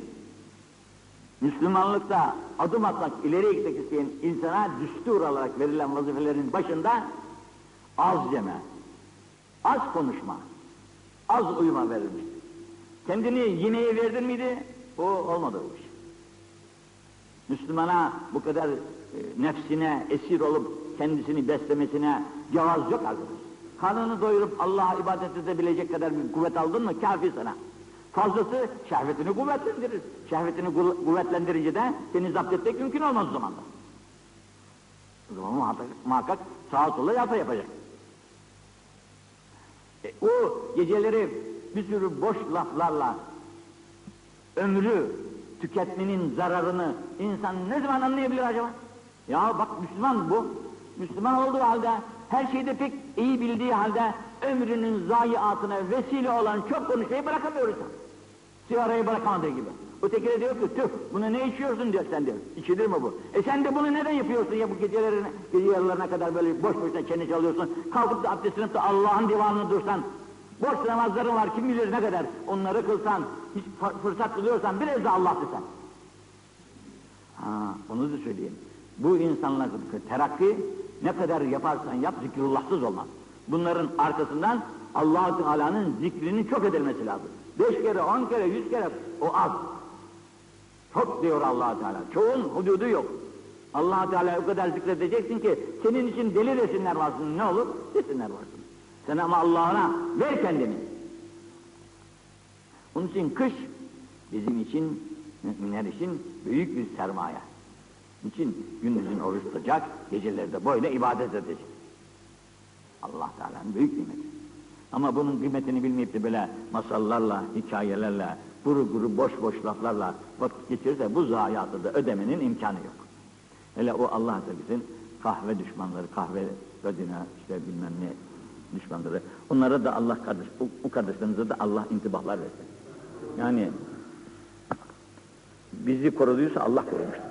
Müslümanlıkta adım atmak, ileri gitmek isteyen insana düstur olarak verilen vazifelerin başında az yeme, az konuşma, az uyuma verilmiştir. Kendini yineye verdin miydi? O olmadı o iş. Müslümana bu kadar e, nefsine esir olup kendisini beslemesine cevaz yok arkadaş. Karnını doyurup Allah'a ibadet edebilecek kadar bir kuvvet aldın mı kafi sana. Fazlası şehvetini kuvvetlendirir. Şehvetini kuvvetlendirince de seni zapt etmek mümkün olmaz o zaman da. O zaman muhakkak, muhakkak sağa sola yapa yapacak. E, o geceleri bir sürü boş laflarla ömrü tüketmenin zararını insan ne zaman anlayabilir acaba? Ya bak Müslüman bu. Müslüman olduğu halde, her şeyde pek iyi bildiği halde ömrünün zayiatına vesile olan çok konuşmayı bırakamıyoruz. Sigarayı bırakamadığı gibi. Öteki de diyor ki tüh bunu ne içiyorsun diyor sen diyor. İçilir mi bu? E sen de bunu neden yapıyorsun ya bu gecelerine, gece yarılarına kadar böyle boş boşuna çene çalıyorsun. Kalkıp da abdest sınıfta Allah'ın divanını dursan. Boş namazların var kim bilir ne kadar. Onları kılsan, hiç fırsat buluyorsan biraz da Allah desen. Ha, onu da söyleyeyim. Bu insanlar terakki ne kadar yaparsan yap zikrullahsız olmaz. Bunların arkasından allah Teala'nın zikrinin çok edilmesi lazım. Beş kere, on kere, yüz kere o az. Çok diyor allah Teala. Çoğun hududu yok. allah Teala o kadar zikredeceksin ki senin için deli desinler varsın. Ne olur? Desinler varsın. Sen ama Allah'ına ver kendini. Onun için kış bizim için, müminler için büyük bir sermaye. İçin gündüzün oruç tutacak, gecelerde böyle ibadet edecek. Allah Teala'nın büyük nimeti. Ama bunun kıymetini bilmeyip de böyle masallarla, hikayelerle, kuru kuru boş boş laflarla vakit geçirirse bu zayiatı da ödemenin imkanı yok. Hele o Allah sevgisi kahve düşmanları, kahve ödine işte bilmem ne düşmanları. Onlara da Allah kardeş, bu, bu kardeşlerimize de Allah intibahlar versin. Yani bizi koruduysa Allah korumuştur.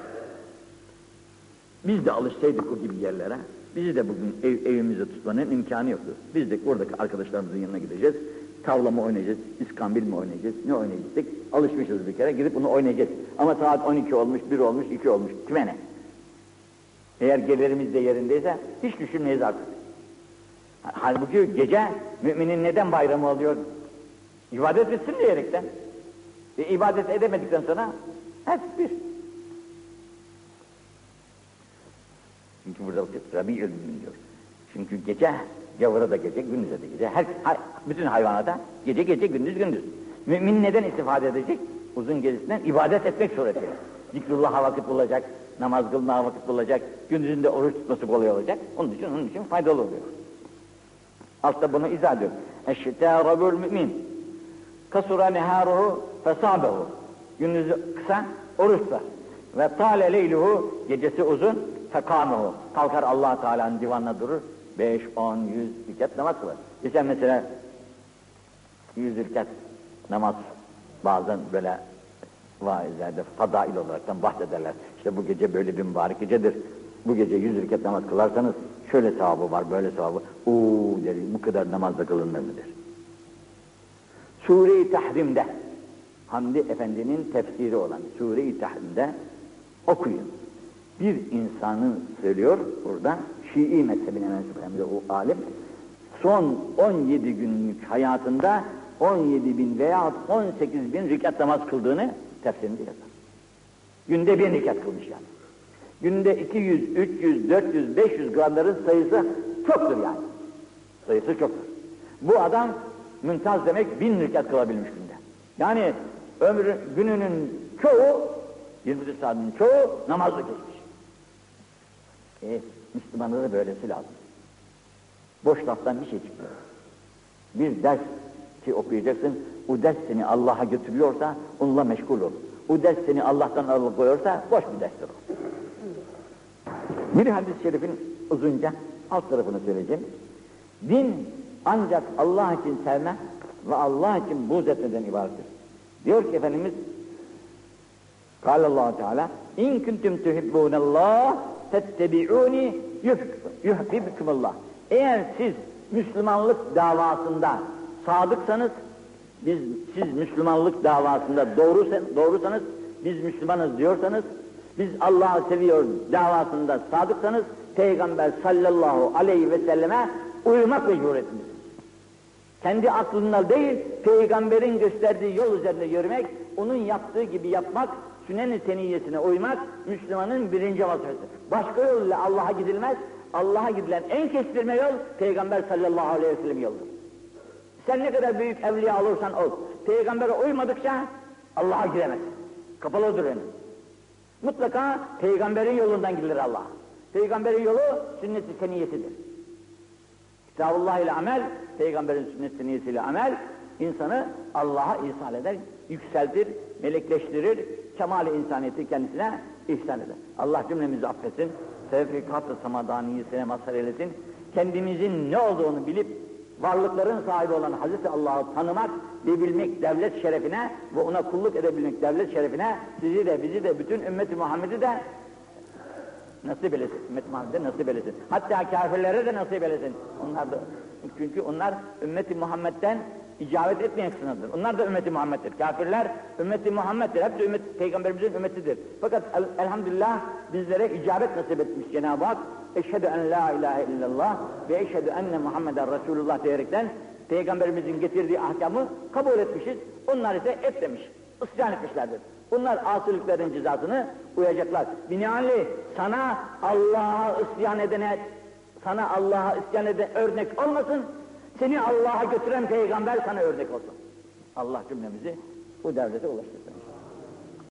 Biz de alışsaydık o gibi yerlere, bizi de bugün ev, evimize tutmanın imkanı yoktu. Biz de oradaki arkadaşlarımızın yanına gideceğiz, tavla mı oynayacağız, iskambil mi oynayacağız, ne oynayacaktık? Alışmışız bir kere, gidip bunu oynayacağız. Ama saat 12 olmuş, 1 olmuş, 2 olmuş, kime ne? Eğer gelirimiz de yerindeyse hiç düşünmeyiz artık. Halbuki gece müminin neden bayramı oluyor? İbadet etsin diyerekten. E, ibadet edemedikten sonra hep bir. Çünkü burada Rabi'ül Mümin diyor. Çünkü gece, gavura da gece, gündüze de gece. Her, her, bütün hayvanata gece gece, gündüz gündüz. Mümin neden istifade edecek? Uzun gecesinden ibadet etmek suretiyle. Zikrullah'a vakit bulacak, namaz kılmaya vakit bulacak, gündüzünde oruç tutması kolay olacak. Onun için, onun için faydalı oluyor. Altta bunu izah ediyor. Eşşitâ mümin. Kasura neharuhu fesabehu. Gündüzü kısa, oruç tutar. Ve tâle leyluhu, gecesi uzun, fekâmehu. Kalkar allah Teala'nın divanına durur. Beş, on, yüz rekat namaz kılar. Geçen mesela yüz rekat namaz bazen böyle vaizlerde fadail olaraktan bahsederler. İşte bu gece böyle bir mübarek gecedir. Bu gece yüz rekat namaz kılarsanız şöyle sevabı var, böyle sevabı. Uuu der, bu kadar namazda kılınır mıdır? Sure-i Tahrim'de, Hamdi Efendi'nin tefsiri olan Sure-i Tahrim'de okuyun. Bir insanı söylüyor burada, Şii mezhebine mensup hem de o alim, son 17 günlük hayatında 17 bin veya 18 bin rikat namaz kıldığını tefsirinde yazar. Günde bir rikat kılmış yani. Günde 200, 300, 400, 500 gramların sayısı çoktur yani. Sayısı çoktur. Bu adam mümtaz demek bin rikat kılabilmiş günde. Yani ömrü, gününün çoğu, 24 saatin çoğu namazla geçmiş. E, Müslümanlara böylesi lazım. Boş laftan bir şey çıkmıyor. Bir ders ki okuyacaksın, o ders seni Allah'a götürüyorsa onunla meşgul ol. O ders seni Allah'tan alıkoyuyorsa boş bir derstir o. Bir hadis-i şerifin uzunca alt tarafını söyleyeceğim. Din ancak Allah için sevme ve Allah için buğz etmeden ibarettir. Diyor ki Efendimiz Allah Teala İn kuntum tuhibbunallah tettebi'uni yuhibbukumullah. Eğer siz Müslümanlık davasında sadıksanız biz siz Müslümanlık davasında doğru doğrusanız biz Müslümanız diyorsanız biz Allah'ı seviyor davasında sadıksanız Peygamber sallallahu aleyhi ve selleme uymak mecburiyetindesiniz. Kendi aklınla değil, peygamberin gösterdiği yol üzerinde yürümek, onun yaptığı gibi yapmak, sünnet-i seniyyesine uymak, Müslümanın birinci vazifesi. Başka yol ile Allah'a gidilmez, Allah'a gidilen en kestirme yol, Peygamber sallallahu aleyhi ve sellem yoldur. Sen ne kadar büyük evliya olursan ol, peygambere uymadıkça Allah'a giremezsin. Kapalıdır önün. Mutlaka peygamberin yolundan gidilir Allah. Peygamberin yolu sünnet-i seniyesidir. Kitabullah ile amel, peygamberin sünnet seniyesiyle amel, insanı Allah'a ihsal eder, yükseltir, melekleştirir, kemal-i insaniyeti kendisine ihsan eder. Allah cümlemizi affetsin, tevfikat-ı samadaniyi sene mazhar eylesin. Kendimizin ne olduğunu bilip varlıkların sahibi olan Hazreti Allah'ı tanımak ve bilmek devlet şerefine ve ona kulluk edebilmek devlet şerefine sizi de bizi de bütün ümmeti Muhammed'i de nasip eylesin. Ümmet Muhammed'e nasip eylesin. Hatta kafirlere de nasip eylesin. Onlar da çünkü onlar ümmeti Muhammed'den icabet etmeyen kısımdadır. Onlar da ümmeti Muhammed'dir. Kafirler ümmeti Muhammed'dir. Hepsi ümmet, peygamberimizin ümmetidir. Fakat el, elhamdülillah bizlere icabet nasip etmiş Cenab-ı Hak. Eşhedü en la ilahe illallah ve eşhedü enne Muhammeden Resulullah diyerekten peygamberimizin getirdiği ahkamı kabul etmişiz. Onlar ise etmemiş. Isyan etmişlerdir. Bunlar asılıkların cezasını uyacaklar. Binaenaleyh sana Allah'a isyan edene, sana Allah'a isyan eden örnek olmasın, seni Allah'a götüren peygamber sana örnek olsun. Allah cümlemizi bu devlete ulaştırsın.